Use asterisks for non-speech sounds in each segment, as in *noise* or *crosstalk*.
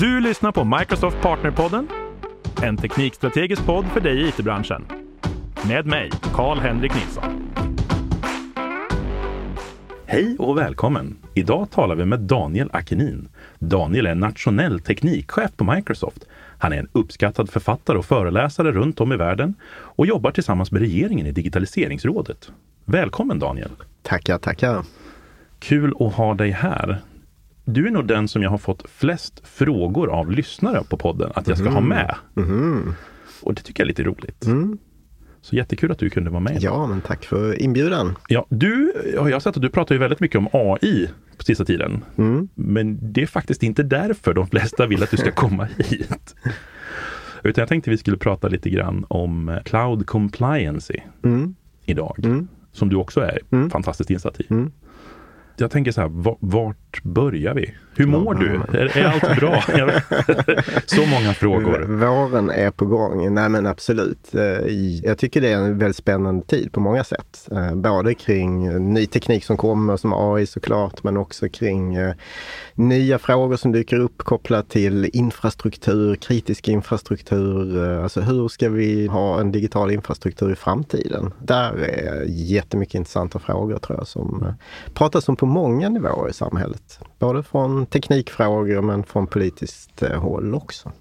Du lyssnar på Microsoft Partnerpodden, en teknikstrategisk podd för dig i it-branschen. Med mig, Karl-Henrik Nilsson. Hej och välkommen! Idag talar vi med Daniel Akenin. Daniel är nationell teknikchef på Microsoft. Han är en uppskattad författare och föreläsare runt om i världen och jobbar tillsammans med regeringen i Digitaliseringsrådet. Välkommen Daniel! Tackar, tackar! Kul att ha dig här. Du är nog den som jag har fått flest frågor av lyssnare på podden att jag ska mm. ha med. Mm. Och det tycker jag är lite roligt. Mm. Så jättekul att du kunde vara med. Ja, men tack för inbjudan. Ja, du, jag har sett att du pratar ju väldigt mycket om AI på sista tiden. Mm. Men det är faktiskt inte därför de flesta vill att du ska komma *laughs* hit. Utan jag tänkte vi skulle prata lite grann om cloud compliancy mm. idag. Mm. Som du också är mm. fantastiskt insatt i. Mm jag tänker så här, vart börjar vi? Hur mår du? Är, är allt bra? *laughs* så många frågor. Våren är på gång. Nej men absolut. Eh, jag tycker det är en väldigt spännande tid på många sätt. Eh, både kring ny teknik som kommer som AI såklart, men också kring eh, nya frågor som dyker upp kopplat till infrastruktur, kritisk infrastruktur. Alltså hur ska vi ha en digital infrastruktur i framtiden? Där är jättemycket intressanta frågor tror jag som pratas om på många nivåer i samhället. Både från teknikfrågor men från politiskt eh, håll också.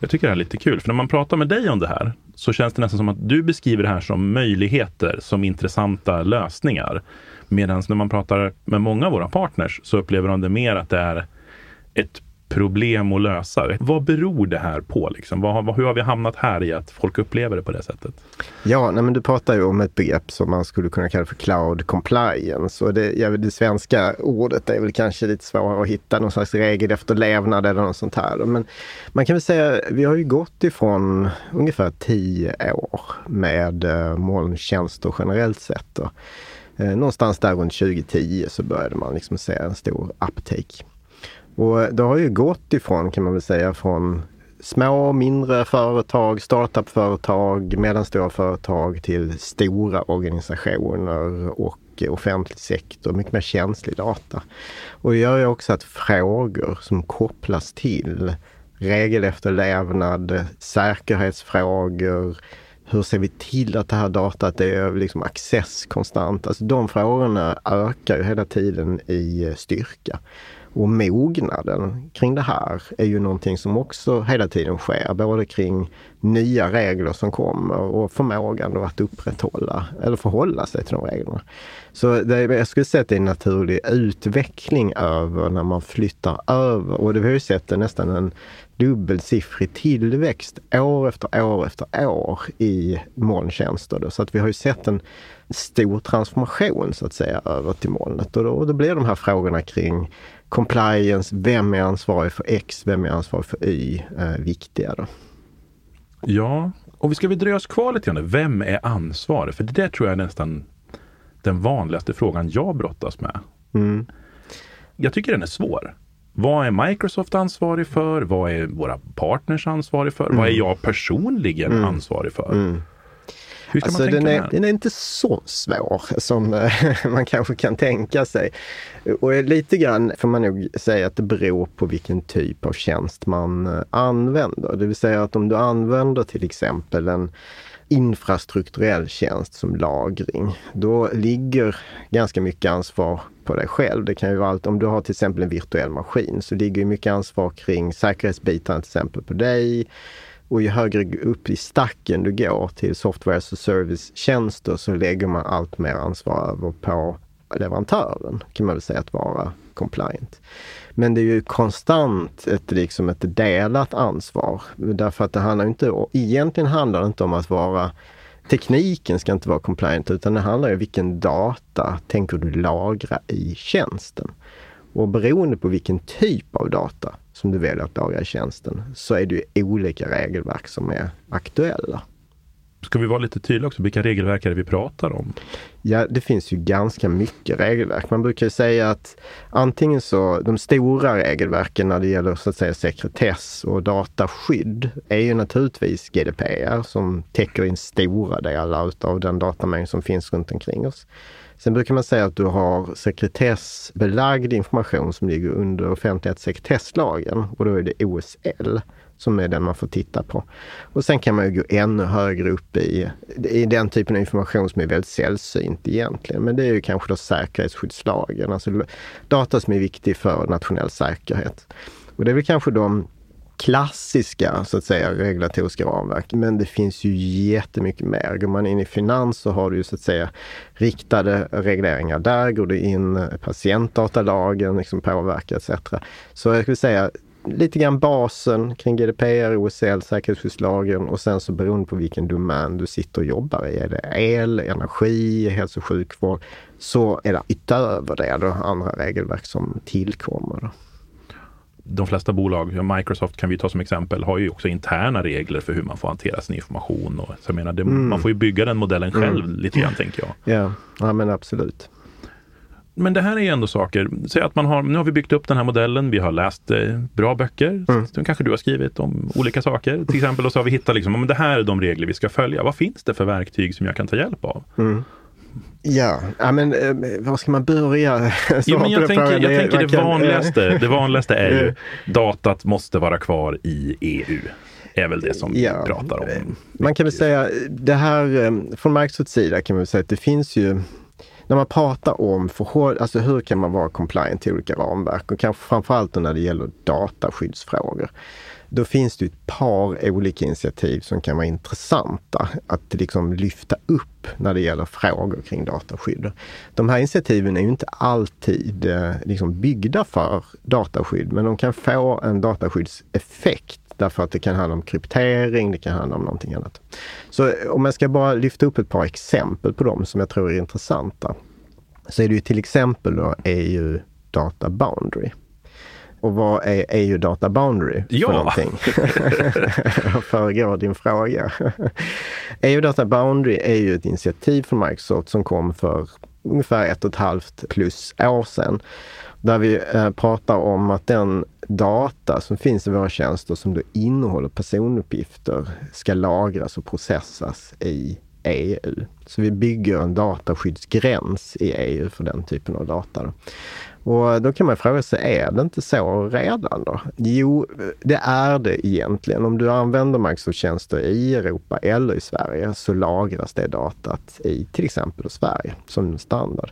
Jag tycker det här är lite kul, för när man pratar med dig om det här så känns det nästan som att du beskriver det här som möjligheter, som intressanta lösningar. Medan när man pratar med många av våra partners så upplever de det mer att det är ett problem att lösa. Vad beror det här på? Liksom? Vad, hur har vi hamnat här i att folk upplever det på det sättet? Ja, nej, men du pratar ju om ett begrepp som man skulle kunna kalla för cloud compliance. Och det, ja, det svenska ordet är väl kanske lite svårare att hitta, någon slags regel efterlevnad eller något sånt här. Men man kan väl säga, vi har ju gått ifrån ungefär tio år med eh, molntjänster generellt sett. Då. Eh, någonstans där runt 2010 så började man liksom se en stor uptake. Och eh, det har ju gått ifrån, kan man väl säga, från små, mindre företag, startupföretag, mellanstora företag till stora organisationer och offentlig sektor, mycket mer känslig data. Och det gör ju också att frågor som kopplas till regelefterlevnad, säkerhetsfrågor, hur ser vi till att det här datat är liksom access konstant? Alltså de frågorna ökar ju hela tiden i styrka. Och mognaden kring det här är ju någonting som också hela tiden sker, både kring nya regler som kommer och förmågan att upprätthålla eller förhålla sig till de reglerna. Så det, jag skulle säga att det är en naturlig utveckling över när man flyttar över och det har ju sett det nästan en dubbelsiffrig tillväxt år efter år efter år i molntjänster. Så att vi har ju sett en stor transformation så att säga över till molnet och då, och då blir de här frågorna kring compliance, vem är ansvarig för X, vem är ansvarig för Y, eh, viktiga. Då. Ja, och vi ska vi dröja oss kvar lite grann. Vem är ansvarig? För det där tror jag är nästan den vanligaste frågan jag brottas med. Mm. Jag tycker den är svår. Vad är Microsoft ansvarig för? Vad är våra partners ansvarig för? Mm. Vad är mm. jag personligen mm. ansvarig för? Hur ska alltså, man tänka den, är, den är inte så svår som eh, *laughs* man kanske kan tänka sig. Och lite grann får man nog säga att det beror på vilken typ av tjänst man eh, använder. Det vill säga att om du använder till exempel en infrastrukturell tjänst som lagring, då ligger ganska mycket ansvar på dig själv. Det kan ju vara allt, om du har till exempel en virtuell maskin så ligger mycket ansvar kring säkerhetsbitarna till exempel på dig. Och ju högre upp i stacken du går till software as a service-tjänster så lägger man allt mer ansvar över på leverantören, kan man väl säga, att vara compliant. Men det är ju konstant ett, liksom ett delat ansvar. Därför att det handlar inte, egentligen handlar det inte om att vara Tekniken ska inte vara compliant utan det handlar ju om vilken data tänker du lagra i tjänsten. Och beroende på vilken typ av data som du väljer att lagra i tjänsten så är det ju olika regelverk som är aktuella. Ska vi vara lite tydliga också, vilka regelverk är det vi pratar om? Ja, det finns ju ganska mycket regelverk. Man brukar säga att antingen så, de stora regelverken när det gäller så att säga sekretess och dataskydd är ju naturligtvis GDPR som täcker in stora delar av den datamängd som finns runt omkring oss. Sen brukar man säga att du har sekretessbelagd information som ligger under offentlighetssekretesslagen. och då är det OSL som är den man får titta på. Och sen kan man ju gå ännu högre upp i, i den typen av information som är väldigt sällsynt egentligen. Men det är ju kanske då säkerhetsskyddslagen, alltså data som är viktig för nationell säkerhet. Och det är väl kanske de klassiska så att säga regulatoriska ramverk. Men det finns ju jättemycket mer. Går man in i finans så har du ju så att säga riktade regleringar där. Går du in eh, patientdatalagen, liksom påverkar etc. Så jag skulle säga lite grann basen kring GDPR, OSL, säkerhetsskyddslagen och sen så beroende på vilken domän du sitter och jobbar i. Är det el, energi, hälso och sjukvård så är det utöver det då andra regelverk som tillkommer. Då. De flesta bolag, Microsoft kan vi ta som exempel, har ju också interna regler för hur man får hantera sin information. Och, så jag menar, det, mm. Man får ju bygga den modellen själv mm. lite grann tänker jag. Ja, ja men absolut men det här är ändå saker, säg att man har, nu har vi byggt upp den här modellen, vi har läst eh, bra böcker, mm. som kanske du har skrivit om olika saker till exempel och så har vi hittat liksom, men det här är de regler vi ska följa. Vad finns det för verktyg som jag kan ta hjälp av? Mm. Ja, ja men eh, var ska man börja? *laughs* jo, men jag tänker, jag tänker det, vanligaste, *laughs* det vanligaste är ju datat måste vara kvar i EU är väl det som ja, vi pratar om. Man kan väl säga det här eh, från Microsofts sida kan man säga att det finns ju när man pratar om förhåll, alltså hur kan man vara compliant till olika ramverk och kanske framförallt när det gäller dataskyddsfrågor. Då finns det ett par olika initiativ som kan vara intressanta att liksom lyfta upp när det gäller frågor kring dataskydd. De här initiativen är ju inte alltid eh, liksom byggda för dataskydd, men de kan få en dataskyddseffekt Därför att det kan handla om kryptering, det kan handla om någonting annat. Så om jag ska bara lyfta upp ett par exempel på dem som jag tror är intressanta. Så är det ju till exempel då EU Data Boundary. Och vad är EU Data Boundary ja. för någonting? jag *laughs* föregår din fråga. *laughs* EU Data Boundary är ju ett initiativ från Microsoft som kom för ungefär ett och ett halvt plus år sedan. Där vi eh, pratar om att den data som finns i våra tjänster som då innehåller personuppgifter ska lagras och processas i EU. Så vi bygger en dataskyddsgräns i EU för den typen av data. Och då kan man fråga sig, är det inte så redan då? Jo, det är det egentligen. Om du använder Microsoft-tjänster i Europa eller i Sverige så lagras det datat i till exempel Sverige som standard.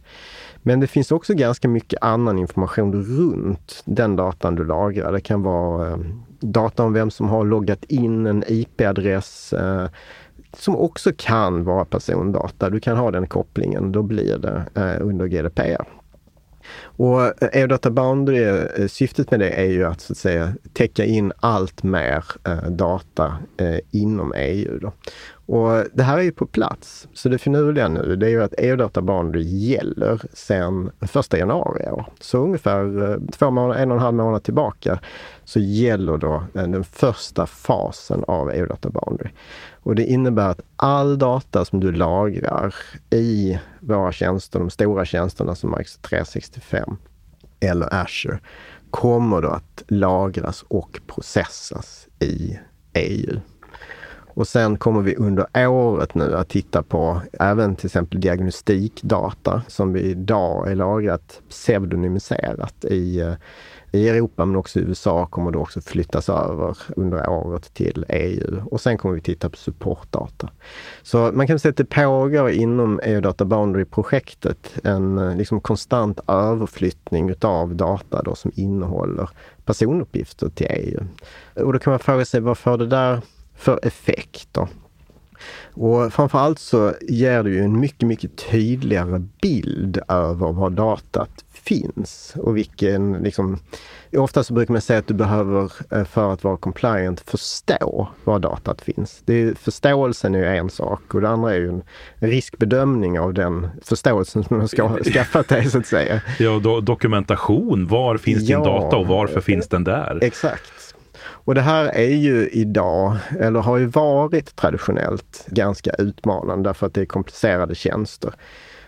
Men det finns också ganska mycket annan information runt den datan du lagrar. Det kan vara eh, data om vem som har loggat in en IP-adress eh, som också kan vara persondata. Du kan ha den kopplingen, då blir det eh, under GDPR. Och eh, EU-Data Boundary, eh, syftet med det är ju att, så att säga, täcka in allt mer eh, data inom EU. Då. Och det här är ju på plats. Så det finurliga nu det är ju att EU-Data Boundary gäller sedan 1 januari i år. Så ungefär eh, två månader, en och en halv månad tillbaka så gäller då eh, den första fasen av EU-Data Boundary. Och det innebär att all data som du lagrar i våra tjänster, de stora tjänsterna som Microsoft 365 eller Azure, kommer då att lagras och processas i EU. Och sen kommer vi under året nu att titta på även till exempel diagnostikdata som vi idag är lagrat pseudonymiserat i, eh, i Europa men också i USA kommer det också flyttas över under året till EU. Och sen kommer vi titta på supportdata. Så man kan säga att det pågår inom EU Data Boundary-projektet en eh, liksom konstant överflyttning utav data då som innehåller personuppgifter till EU. Och då kan man fråga sig vad får det där för effekter. Och framförallt så ger det ju en mycket, mycket tydligare bild över var datat finns och vilken liksom Ofta så brukar man säga att du behöver eh, för att vara compliant förstå var datat finns. Det är, förståelsen är ju en sak och det andra är ju en riskbedömning av den förståelsen som du har skaffat dig så att säga. Ja, do dokumentation. Var finns ja, din data och varför finns den där? Exakt. Och det här är ju idag, eller har ju varit traditionellt, ganska utmanande därför att det är komplicerade tjänster.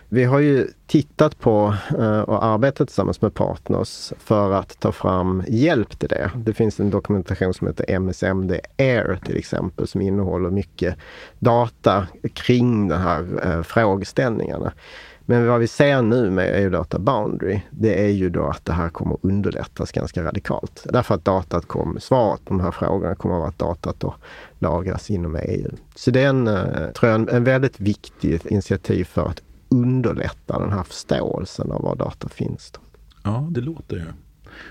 Vi har ju tittat på eh, och arbetat tillsammans med partners för att ta fram hjälp till det. Det finns en dokumentation som heter MSMD Air till exempel som innehåller mycket data kring de här eh, frågeställningarna. Men vad vi ser nu med EU-data Boundary, det är ju då att det här kommer underlättas ganska radikalt. Därför att datat kom, svaret på de här frågorna kommer att vara att datat då lagras inom EU. Så det är en, eh, tror jag, en, väldigt viktig initiativ för att underlätta den här förståelsen av var data finns. Då. Ja, det låter ju.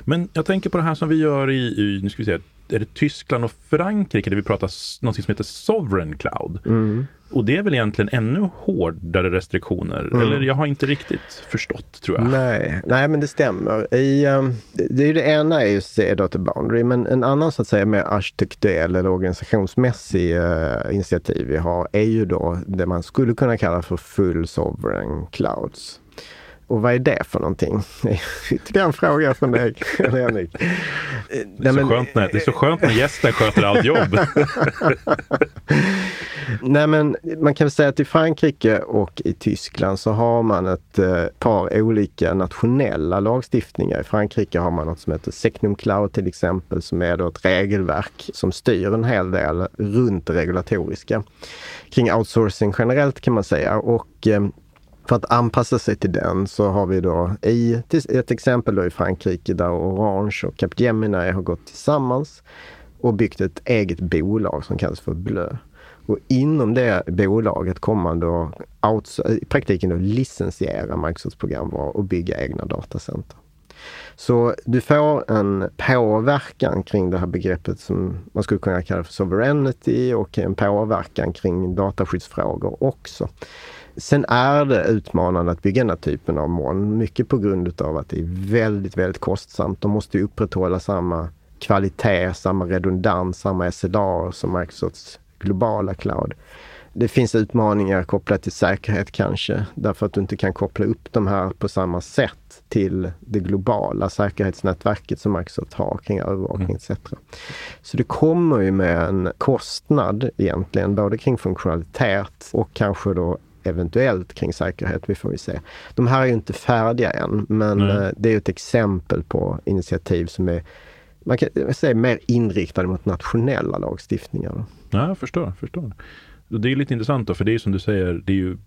Men jag tänker på det här som vi gör i, i nu ska vi se, är det Tyskland och Frankrike där vi pratar något som heter Sovereign Cloud. Mm. Och det är väl egentligen ännu hårdare restriktioner? Mm. Eller jag har inte riktigt förstått tror jag. Nej, nej men det stämmer. I, um, det, är det ena är ju C-Data Boundary, men en annan så att säga mer arkitektuell eller organisationsmässig uh, initiativ vi har är ju då det man skulle kunna kalla för Full Sovereign Clouds. Och vad är det för någonting? *laughs* Ytterligare en fråga från dig, Henrik. Det är, så skönt när, det är så skönt när gästen sköter allt jobb. *laughs* Nej men man kan säga att i Frankrike och i Tyskland så har man ett eh, par olika nationella lagstiftningar. I Frankrike har man något som heter Secnum Cloud till exempel som är då ett regelverk som styr en hel del runt det regulatoriska. Kring outsourcing generellt kan man säga och eh, för att anpassa sig till den så har vi då i ett exempel då i Frankrike där Orange och Capgemini har gått tillsammans och byggt ett eget bolag som kallas för Blö. Och inom det bolaget kommer man då i praktiken då licensiera Microsofts programvara och bygga egna datacenter. Så du får en påverkan kring det här begreppet som man skulle kunna kalla för sovereignty och en påverkan kring dataskyddsfrågor också. Sen är det utmanande att bygga den här typen av moln. Mycket på grund av att det är väldigt, väldigt kostsamt. De måste upprätthålla samma kvalitet, samma redundans, samma SLA som Microsofts globala cloud. Det finns utmaningar kopplat till säkerhet kanske, därför att du inte kan koppla upp de här på samma sätt till det globala säkerhetsnätverket som Microsoft har kring övervakning mm. etc. Så det kommer ju med en kostnad egentligen, både kring funktionalitet och kanske då eventuellt kring säkerhet. Vi får vi se. De här är ju inte färdiga än, men Nej. det är ett exempel på initiativ som är man kan säga mer inriktade mot nationella lagstiftningar. Ja, jag förstår. förstår. Det är lite intressant då, för det är som du säger, det är ju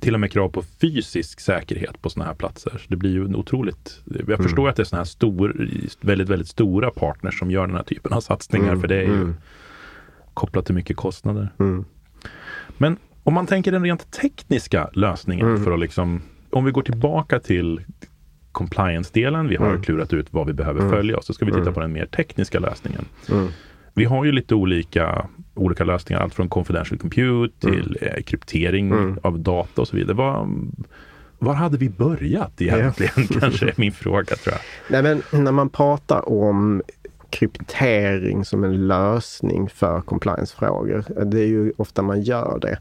till och med krav på fysisk säkerhet på sådana här platser. det blir ju otroligt. Jag mm. förstår att det är sådana här stor, väldigt, väldigt stora partners som gör den här typen av satsningar, mm. för det är ju mm. kopplat till mycket kostnader. Mm. Men om man tänker den rent tekniska lösningen mm. för att liksom, om vi går tillbaka till compliance-delen, vi har mm. klurat ut vad vi behöver mm. följa så ska vi titta mm. på den mer tekniska lösningen. Mm. Vi har ju lite olika, olika lösningar, allt från confidential compute mm. till eh, kryptering av data och så vidare. Var, var hade vi börjat egentligen? Ja. *laughs* Kanske är min fråga tror jag. Nej, men när man pratar om kryptering som en lösning för compliance-frågor. Det är ju ofta man gör det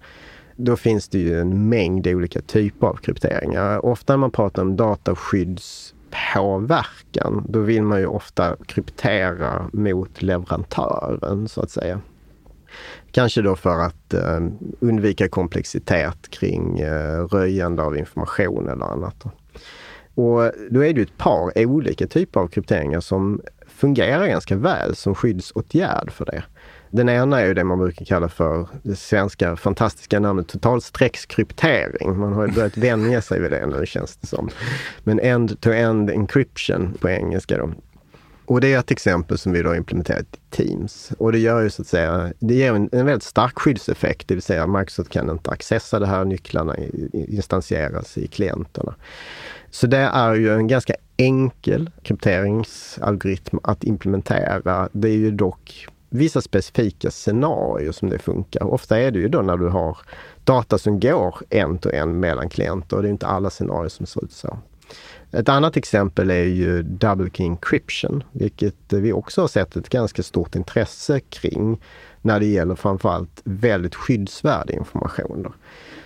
då finns det ju en mängd olika typer av krypteringar. Ofta när man pratar om dataskyddspåverkan, då vill man ju ofta kryptera mot leverantören så att säga. Kanske då för att eh, undvika komplexitet kring eh, röjande av information eller annat. Och då är det ett par olika typer av krypteringar som fungerar ganska väl som skyddsåtgärd för det. Den ena är ju det man brukar kalla för det svenska fantastiska namnet totalstreckskryptering. Man har ju börjat vänja sig vid det nu känns det som. Men end-to-end -end encryption på engelska då. Och det är ett exempel som vi då implementerat i Teams. Och det gör ju så att säga, det ger en, en väldigt stark skyddseffekt, det vill säga Microsoft kan inte accessa det här, nycklarna instansieras i klienterna. Så det är ju en ganska enkel krypteringsalgoritm att implementera. Det är ju dock vissa specifika scenarier som det funkar. Ofta är det ju då när du har data som går en till en mellan klienter och det är inte alla scenarier som ser ut så. Ett annat exempel är ju double key encryption, vilket vi också har sett ett ganska stort intresse kring när det gäller framförallt väldigt skyddsvärd information.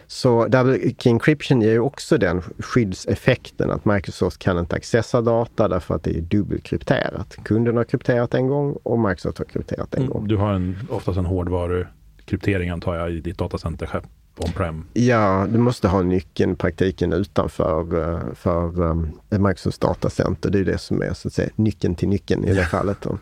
Så Double Key Encryption ger ju också den skyddseffekten att Microsoft kan inte accessa data därför att det är dubbelkrypterat. Kunden har krypterat en gång och Microsoft har krypterat en mm, gång. Du har en, oftast en hårdvarukryptering antar jag i ditt datacenter on-prem? Ja, du måste ha nyckeln praktiken utanför eh, för um, Microsofts datacenter. Det är det som är så att säga nyckeln till nyckeln i det fallet. Då.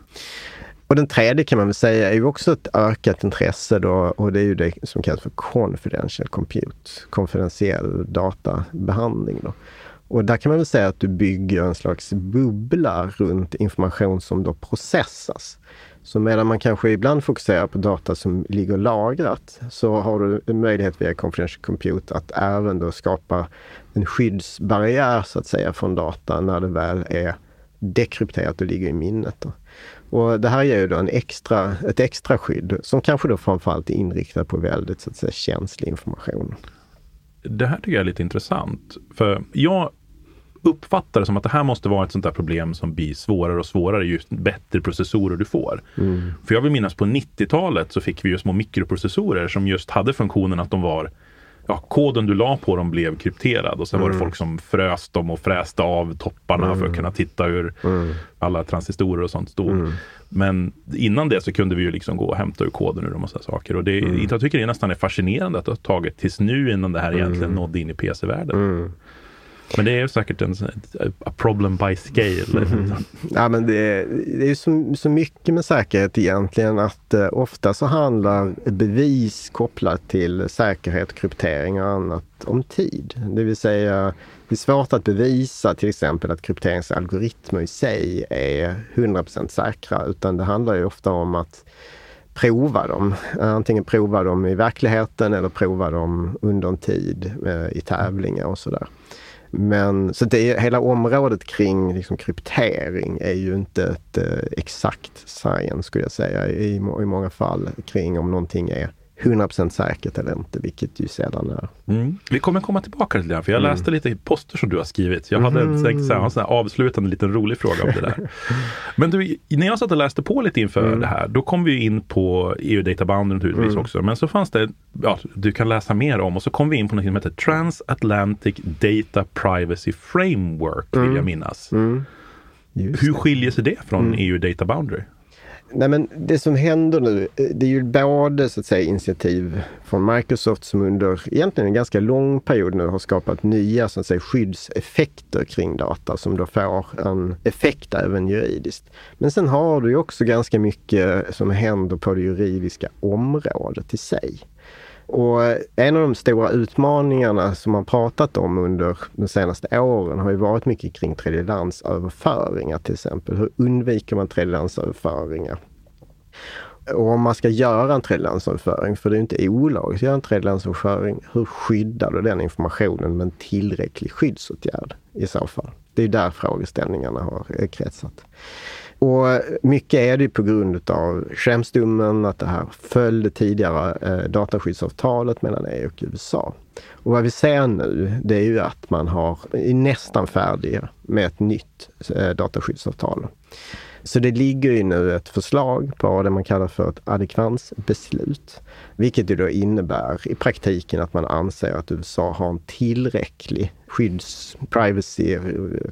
Och den tredje kan man väl säga är ju också ett ökat intresse då och det är ju det som kallas för confidential compute, konfidentiell databehandling. Då. Och där kan man väl säga att du bygger en slags bubbla runt information som då processas. Så medan man kanske ibland fokuserar på data som ligger lagrat så har du en möjlighet via Confidential Compute att även då skapa en skyddsbarriär så att säga från data när det väl är dekrypterat och ligger i minnet. Då. Och det här ger ju då en extra, ett extra skydd som kanske då framförallt är inriktat på väldigt så att säga, känslig information. Det här tycker jag är lite intressant. För jag uppfattar det som att det här måste vara ett sånt där problem som blir svårare och svårare ju bättre processorer du får. Mm. För jag vill minnas på 90-talet så fick vi ju små mikroprocessorer som just hade funktionen att de var ja, koden du la på dem blev krypterad och sen mm. var det mm. folk som frös dem och fräste av topparna mm. för att mm. kunna titta hur mm. alla transistorer och sånt stod. Mm. Men innan det så kunde vi ju liksom gå och hämta ur koden ur dem och sådana saker. Och det, jag tycker det nästan är fascinerande att det har tagit tills nu innan det här egentligen nådde in i PC-världen. Men det är säkert en a problem by scale. Mm. Ja, men det, det är så, så mycket med säkerhet egentligen att eh, ofta så handlar bevis kopplat till säkerhet, kryptering och annat om tid. Det vill säga, det är svårt att bevisa till exempel att krypteringsalgoritmer i sig är 100% säkra, utan det handlar ju ofta om att prova dem. Antingen prova dem i verkligheten eller prova dem under en tid eh, i tävlingar och sådär. Men så det hela området kring liksom, kryptering är ju inte ett eh, exakt science skulle jag säga i, i många fall kring om någonting är 100% säkert eller inte, vilket ju sällan är. Mm. Vi kommer komma tillbaka till det, för jag mm. läste lite poster som du har skrivit. Jag hade mm. en sån avslutande liten rolig fråga om det där. *laughs* Men du, när jag satt och läste på lite inför mm. det här, då kom vi in på EU-data bound naturligtvis mm. också. Men så fanns det, ja, du kan läsa mer om, och så kom vi in på något som heter Transatlantic Data Privacy Framework, vill mm. jag minnas. Hur skiljer sig det från EU Data Boundary? Nej, men det som händer nu, eh, det är ju både så att säga initiativ från Microsoft som under egentligen en ganska lång period nu har skapat nya så att säga, skyddseffekter kring data som då får en effekt även juridiskt. Men sen har du ju också ganska mycket som händer på det juridiska området i sig. Och en av de stora utmaningarna som man pratat om under de senaste åren har ju varit mycket kring tredjelandsöverföringar till exempel. Hur undviker man tredjelandsöverföringar? Och om man ska göra en tredjelandsöverföring, för det är inte olagligt att göra en tredjelandsöverföring, hur skyddar du den informationen med en tillräcklig skyddsåtgärd i så fall? Det är där frågeställningarna har kretsat. Och mycket är det på grund av Schrems-domen, att det här följde tidigare eh, dataskyddsavtalet mellan EU och USA. Och vad vi ser nu, det är ju att man har, är nästan färdiga med ett nytt eh, dataskyddsavtal. Så det ligger ju nu ett förslag på det man kallar för ett adekvansbeslut. Vilket ju då innebär i praktiken att man anser att USA har en tillräcklig skydds, privacy,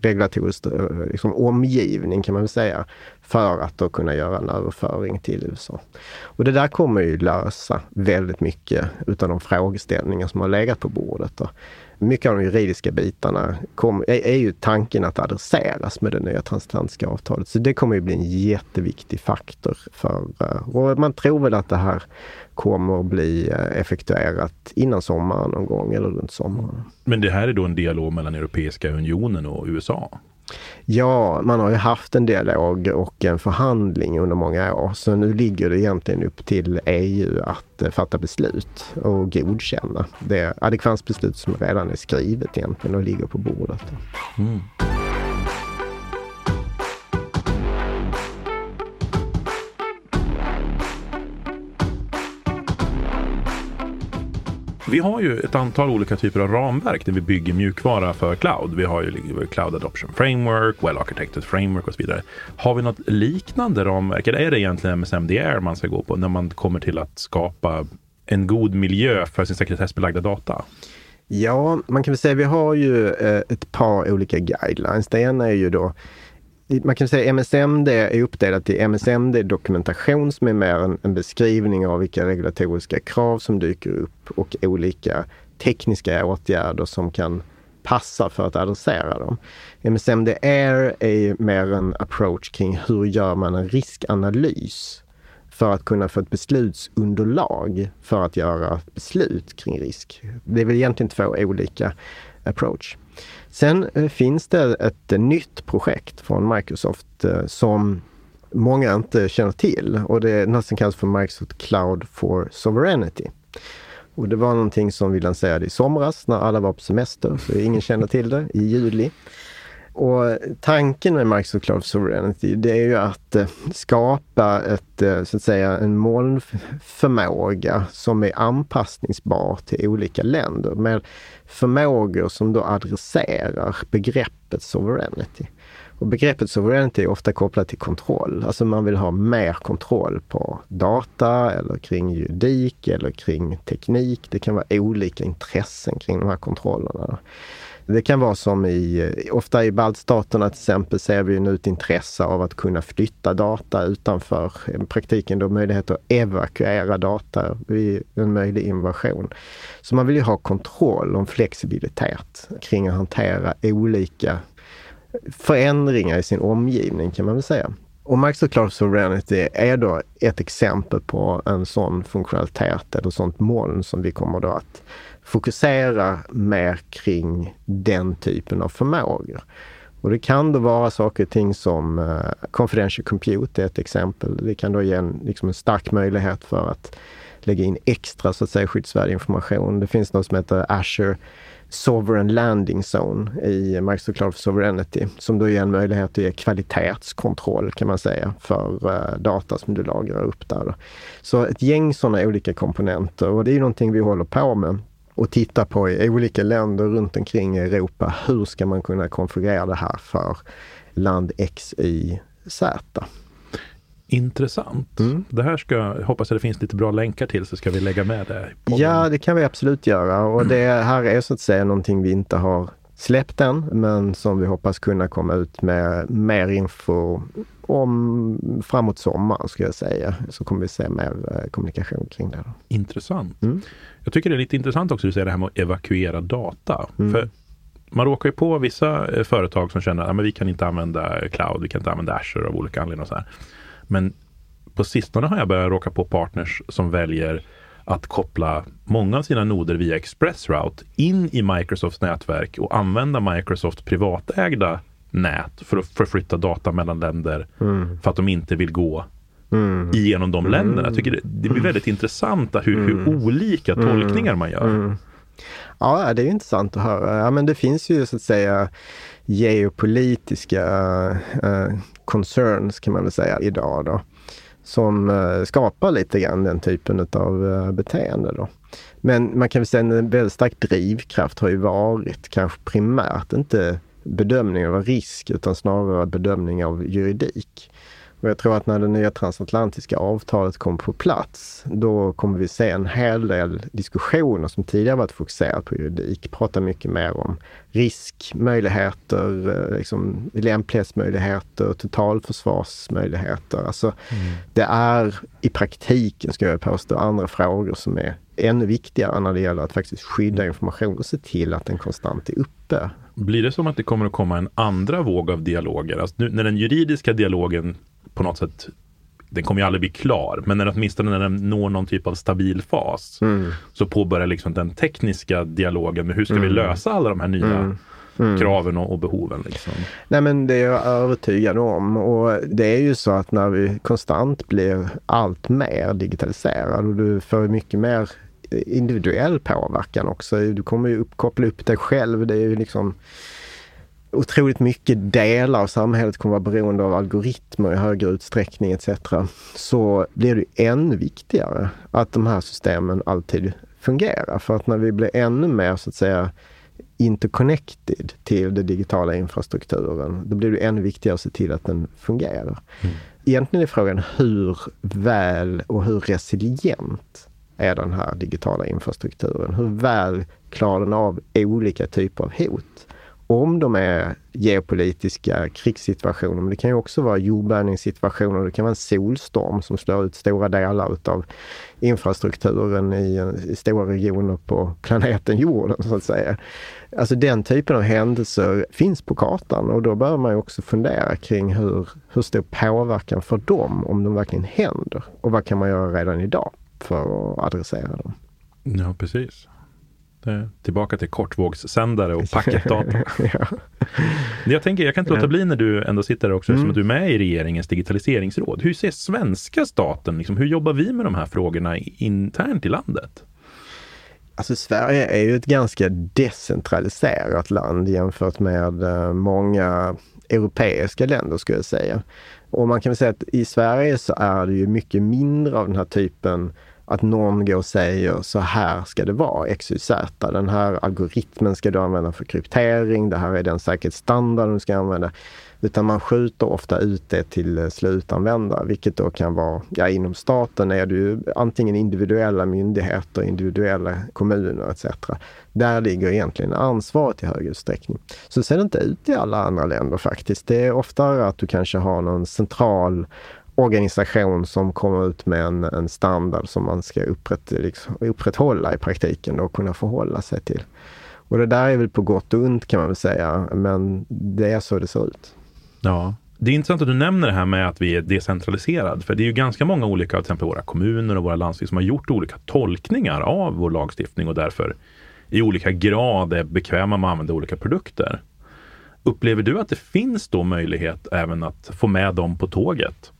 regulatorisk eh, liksom omgivning kan man väl säga, för att då kunna göra en överföring till USA. Och det där kommer ju lösa väldigt mycket utav de frågeställningar som har legat på bordet. Då mycket av de juridiska bitarna kom, är, är, ju tanken att adresseras med det nya transatlantiska avtalet. Så det kommer ju bli en jätteviktig faktor för, eh, och man tror väl att det här kommer att bli eh, effektuerat innan sommaren någon gång eller runt sommaren. Men det här är då en dialog mellan Europeiska unionen och USA? Ja, man har ju haft en dialog och en förhandling under många år. Så nu ligger det egentligen upp till EU att eh, fatta beslut och godkänna det adekvansbeslut som redan är skrivet egentligen och ligger på bordet. Mm. Vi har ju ett antal olika typer av ramverk där vi bygger mjukvara för cloud. Vi har ju Cloud Adoption Framework, Well Architected Framework och så vidare. Har vi något liknande ramverk? Eller är det egentligen MSMDR man ska gå på när man kommer till att skapa en god miljö för sin sekretessbelagda data? Ja, man kan väl säga att vi har ju eh, ett par olika guidelines. Det ena är ju då man kan säga MSMD är uppdelat i MSMD dokumentation som är mer en, en, beskrivning av vilka regulatoriska krav som dyker upp och olika tekniska åtgärder som kan passa för att adressera dem. MSMD Air är mer en approach kring hur gör man en riskanalys för att kunna få ett beslutsunderlag för att göra beslut kring risk. Det är väl egentligen två olika approach. Sen eh, finns det ett nytt projekt från Microsoft eh, som många inte känner till och det är något som kallas för Microsoft Cloud for Sovereignty. Och det var någonting som vi lanserade i somras när alla var på semester, så ingen kände till det, i juli. Och tanken med Microsoft Cloud Sovereignty, det är ju att eh, skapa ett, eh, så att säga, en molnförmåga som är anpassningsbar till olika länder med förmågor som då adresserar begreppet sovereignty. Och begreppet sovereignty är ofta kopplat till kontroll. Alltså man vill ha mer kontroll på data eller kring juridik eller kring teknik. Det kan vara olika intressen kring de här kontrollerna. Det kan vara som i, ofta i baltstaterna till exempel ser vi nu ett intresse av att kunna flytta data utanför i praktiken då möjlighet att evakuera data vid en möjlig invasion. Så man vill ju ha kontroll och flexibilitet kring att hantera olika förändringar i sin omgivning kan man väl säga. Och Microsoft Cloud Sovereignty är då ett exempel på en sån funktionalitet eller sånt moln som vi kommer då att fokusera mer kring den typen av förmågor. Och det kan då vara saker och ting som uh, Confidential Compute är ett exempel. Det kan då ge en, liksom en stark möjlighet för att lägga in extra så att säga skyddsvärd information. Det finns något som heter Azure Sovereign Landing Zone i Microsoft Cloud Sovereignty som då ger en möjlighet att ge kvalitetskontroll kan man säga för uh, data som du lagrar upp där. Så ett gäng sådana olika komponenter och det är någonting vi håller på med och tittar på i olika länder runt omkring i Europa. Hur ska man kunna konfigurera det här för land X, Y, Z? Intressant. Mm. Det här ska, hoppas jag det finns lite bra länkar till så ska vi lägga med det. Ja, det kan vi absolut göra och det här är så att säga någonting vi inte har släppt än, men som vi hoppas kunna komma ut med mer info om framåt sommaren ska jag säga. Så kommer vi se mer eh, kommunikation kring det. Intressant. Mm. Jag tycker det är lite intressant också att säga det här med att evakuera data. Mm. För man råkar ju på vissa eh, företag som känner att vi kan inte använda cloud, vi kan inte använda Azure av olika anledningar. Och så här. Men på sistone har jag börjat råka på partners som väljer att koppla många av sina noder via ExpressRoute in i Microsofts nätverk och använda Microsofts privatägda nät för att förflytta data mellan länder mm. för att de inte vill gå mm. igenom de länderna. Jag tycker det, det blir väldigt intressant hur, hur mm. olika mm. tolkningar man gör. Mm. Ja, det är intressant att höra. Ja, men det finns ju så att säga geopolitiska uh, concerns kan man väl säga idag då. Som uh, skapar lite grann den typen av uh, beteende då. Men man kan väl säga att en väldigt stark drivkraft har ju varit kanske primärt inte bedömning av risk utan snarare bedömning av juridik. Och jag tror att när det nya transatlantiska avtalet kom på plats, då kommer vi se en hel del diskussioner som tidigare varit fokuserat på juridik, prata mycket mer om riskmöjligheter, eh, liksom lämplighetsmöjligheter, totalförsvarsmöjligheter. Alltså, mm. Det är i praktiken, ska jag påstå, andra frågor som är ännu viktigare när det gäller att faktiskt skydda mm. information och se till att den konstant är uppe. Blir det som att det kommer att komma en andra våg av dialoger? Alltså nu, när den juridiska dialogen på något sätt den kommer ju aldrig bli klar, men när åtminstone när den når någon typ av stabil fas mm. så påbörjar liksom den tekniska dialogen med hur ska mm. vi lösa alla de här nya mm. mm. kraven och, och, behoven. Liksom. Nej men det är jag övertygad om och det är ju så att när vi konstant blir allt mer digitaliserade och du får mycket mer individuell påverkan också. Du kommer ju upp, koppla upp dig själv. Det är ju liksom otroligt mycket delar av samhället kommer vara beroende av algoritmer i högre utsträckning etc. Så blir det ännu viktigare att de här systemen alltid fungerar. För att när vi blir ännu mer så att säga interconnected till den digitala infrastrukturen, då blir det ännu viktigare att se till att den fungerar. Mm. Egentligen är frågan hur väl och hur resilient är den här digitala infrastrukturen? Hur väl klarar den av olika typer av hot? om de är geopolitiska krigssituationer, men det kan ju också vara jordbävningssituationer, det kan vara en solstorm som slår ut stora delar utav infrastrukturen i, i stora regioner på planeten jorden så att säga. Alltså den typen av händelser finns på kartan och då behöver man ju också fundera kring hur, hur stor påverkan för dem om de verkligen händer och vad kan man göra redan idag för att adressera dem. Ja, precis. Tillbaka till kortvågssändare och packetdata. *laughs* ja. Jag tänker, jag kan inte låta bli när du ändå sitter där också, mm. att du är med i regeringens digitaliseringsråd. Hur ser svenska staten, liksom, hur jobbar vi med de här frågorna internt i landet? Alltså Sverige är ju ett ganska decentraliserat land jämfört med eh, många europeiska länder skulle jag säga. Och man kan väl säga att i Sverige så är det ju mycket mindre av den här typen att någon går och säger så här ska det vara, XYZ. Den här algoritmen ska du använda för kryptering. Det här är den säkerhetsstandard du ska använda. Utan man skjuter ofta ut det till eh, slutanvändare, vilket då kan vara, ja inom staten är det ju antingen individuella myndigheter, individuella kommuner etc. Där ligger egentligen ansvaret i hög utsträckning. Så ser det inte ut i alla andra länder faktiskt. Det är oftare att du kanske har någon central organisation som kommer ut med en, en standard som man ska upprätt, liksom, upprätthålla i praktiken och kunna förhålla sig till. Och det där är väl på gott och ont kan man väl säga, men det är så det ser ut. Ja, det är intressant att du nämner det här med att vi är decentraliserade. För det är ju ganska många olika, till exempel våra kommuner och våra landsting som har gjort olika tolkningar av vår lagstiftning och därför i olika grad är bekväma med att använda olika produkter. Upplever du att det finns då möjlighet även att få med dem på tåget?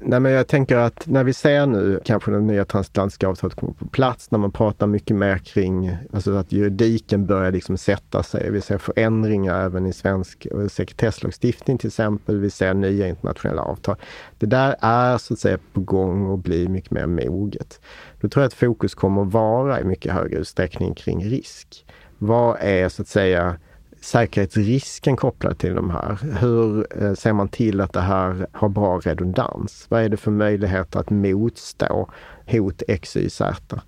Nej, men jag tänker att när vi ser nu kanske det nya transatlantiska avtalet kommer på plats, när man pratar mycket mer kring alltså att juridiken börjar liksom sätta sig. Vi ser förändringar även i svensk sekretesslagstiftning till exempel. Vi ser nya internationella avtal. Det där är så att säga på gång och blir mycket mer moget. Då tror jag att fokus kommer att vara i mycket högre utsträckning kring risk. Vad är så att säga säkerhetsrisken kopplad till de här? Hur eh, ser man till att det här har bra redundans? Vad är det för möjligheter att motstå hot X, Y, Z?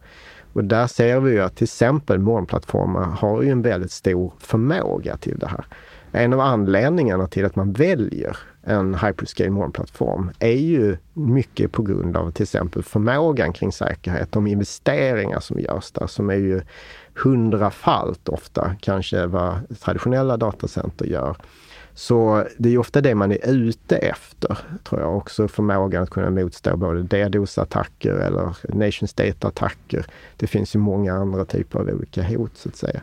Och där ser vi ju att till exempel molnplattformar har ju en väldigt stor förmåga till det här. En av anledningarna till att man väljer en hyperscale molnplattform är ju mycket på grund av till exempel förmågan kring säkerhet, de investeringar som görs där som är ju hundrafalt ofta kanske vad traditionella datacenter gör. Så det är ofta det man är ute efter, tror jag. Också förmågan att kunna motstå både DDoS-attacker eller nation state-attacker. Det finns ju många andra typer av olika hot, så att säga.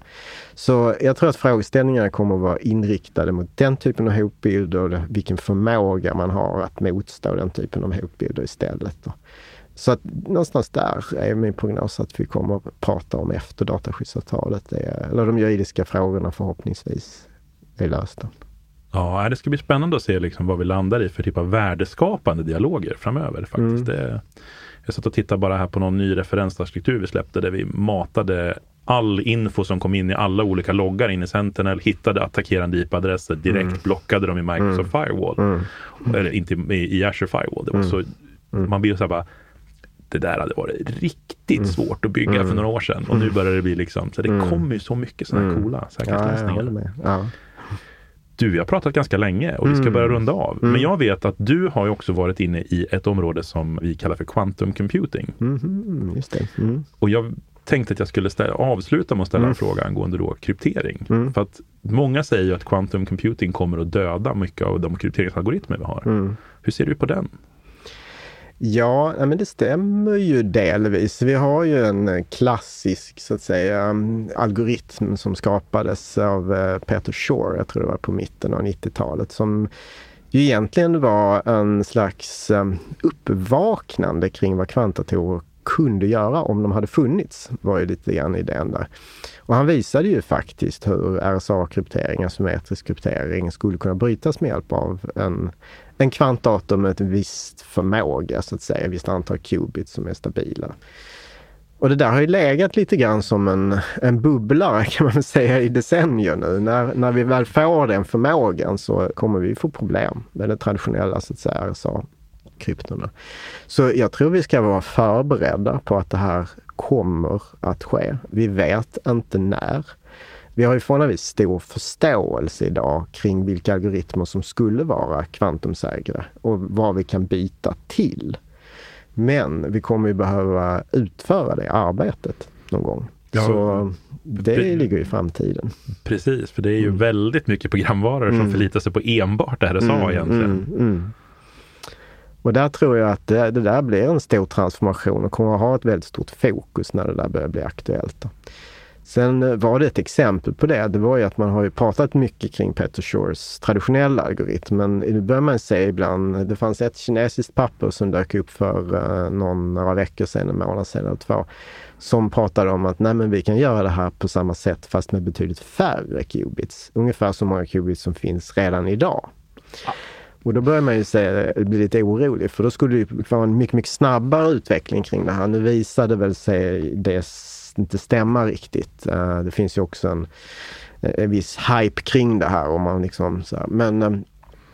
Så jag tror att frågeställningarna kommer att vara inriktade mot den typen av hotbilder och vilken förmåga man har att motstå den typen av hotbilder istället. Så att någonstans där är min prognos att vi kommer att prata om efter dataskyddsavtalet, eller de juridiska frågorna förhoppningsvis är lösta. Ja, det ska bli spännande att se liksom vad vi landar i för typ av värdeskapande dialoger framöver. faktiskt. Mm. Det, jag satt och tittade bara här på någon ny referensarkitektur vi släppte där vi matade all info som kom in i alla olika loggar in i Sentinel, hittade attackerande IP-adresser, direkt mm. blockade dem i Microsoft mm. Firewall. Mm. Eller inte i, i Azure Firewall. Det var mm. så, mm. Man blir så här bara, det där hade varit riktigt mm. svårt att bygga mm. för några år sedan. Och nu mm. börjar det bli liksom, så det mm. kommer ju så mycket sådana mm. coola säkerhetslösningar. Ja, Du, vi har pratat ganska länge och vi ska börja runda av. Men jag vet att du har ju också varit inne i ett område som vi kallar för quantum computing. Mm, det. Och jag tänkte att jag skulle ställa, avsluta med att ställa en fråga angående då kryptering. För att många säger ju att quantum computing kommer att döda mycket av de krypteringsalgoritmer vi har. Hur ser du på den? Ja, men det stämmer ju delvis. Vi har ju en eh, klassisk så att säga mm, algoritm som skapades av eh, Peter Shore, jag tror det var på mitten av 90-talet, som ju egentligen var en slags eh, uppvaknande kring vad kvantdatorer kunde göra om de hade funnits, var ju lite grann idén där. Och han visade ju faktiskt hur RSA-kryptering, alltså kryptering, skulle kunna brytas med hjälp av en en kvantdator med en viss förmåga, så att säga, ett visst antal qubits som är stabila. Och det där har ju legat lite grann som en, en bubblare *laughs* kan man säga i decennier nu. När, när vi väl får den förmågan så kommer vi få problem med det traditionella så att säga RSA-kryptorna. Så jag tror vi ska vara förberedda på att det här kommer att ske. Vi vet inte när. Vi har ju förhållandevis stor förståelse idag kring vilka algoritmer som skulle vara kvantumsäkra och vad vi kan byta till. Men vi kommer ju behöva utföra det arbetet någon gång. Ja, Så det, ligger i framtiden. Precis, för det är ju mm. väldigt mycket programvaror mm. som förlitar sig på enbart RSA mm, egentligen. Mm, mm. Och där tror jag att det, det, där blir en stor transformation och kommer att ha ett väldigt stort fokus när det där börjar bli aktuellt. Då. Sen eh, var det ett exempel på det. Det var ju att man har ju pratat mycket kring Peter Shores traditionella algoritm. Men nu börjar man se ibland, det fanns ett kinesiskt papper som dök upp för eh, någon, några veckor sedan, en månad sedan eller två, som pratade om att nej men vi kan göra det här på samma sätt fast med betydligt färre qubits. Ungefär så många qubits som finns redan idag. Ja. Och då börjar man ju säga, bli lite orolig för då skulle det vara en mycket, mycket snabbare utveckling kring det här. Nu visade väl sig det inte stämma riktigt. Eh, det finns ju också en, en viss hype kring det här. Och man liksom, så här, men, eh,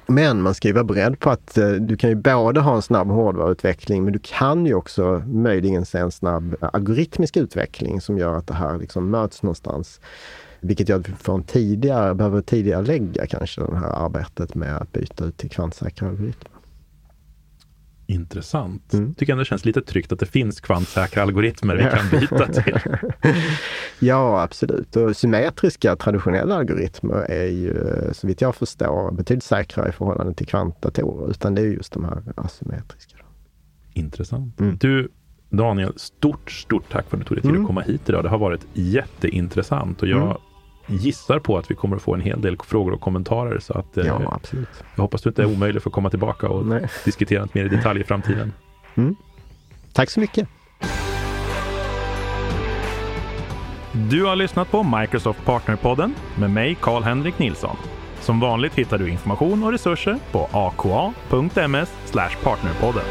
men man ska ju vara beredd på att eh, du kan ju både ha en snabb hårdvaruutveckling men du kan ju också möjligen se en snabb algoritmisk utveckling som gör att det här liksom möts någonstans. Vilket gör att vi får en tidigare, behöver tidigare lägga kanske det här arbetet med att byta ut till kvantsäkra algoritmer. Intressant. Mm. Tycker ändå det känns lite tryggt att det finns kvantsäkra algoritmer vi kan byta *laughs* till. ja, absolut. Och symmetriska traditionella algoritmer är ju, så vitt jag förstår, betydligt säkrare i förhållande till kvantdatorer. Utan det är just de här asymmetriska. Intressant. Mm. Du, Daniel, stort, stort tack för att du tog dig tid mm. att komma hit idag. Det har varit jätteintressant och jag mm gissar på att vi kommer att få en hel del frågor och kommentarer. Så att, eh, ja, absolut. Jag hoppas du inte är omöjlig för att komma tillbaka och Nej. diskutera mer i detalj i framtiden. Mm. Tack så mycket. Du har lyssnat på Microsoft Partnerpodden med mig, Karl-Henrik Nilsson. Som vanligt hittar du information och resurser på aka.ms partnerpodden.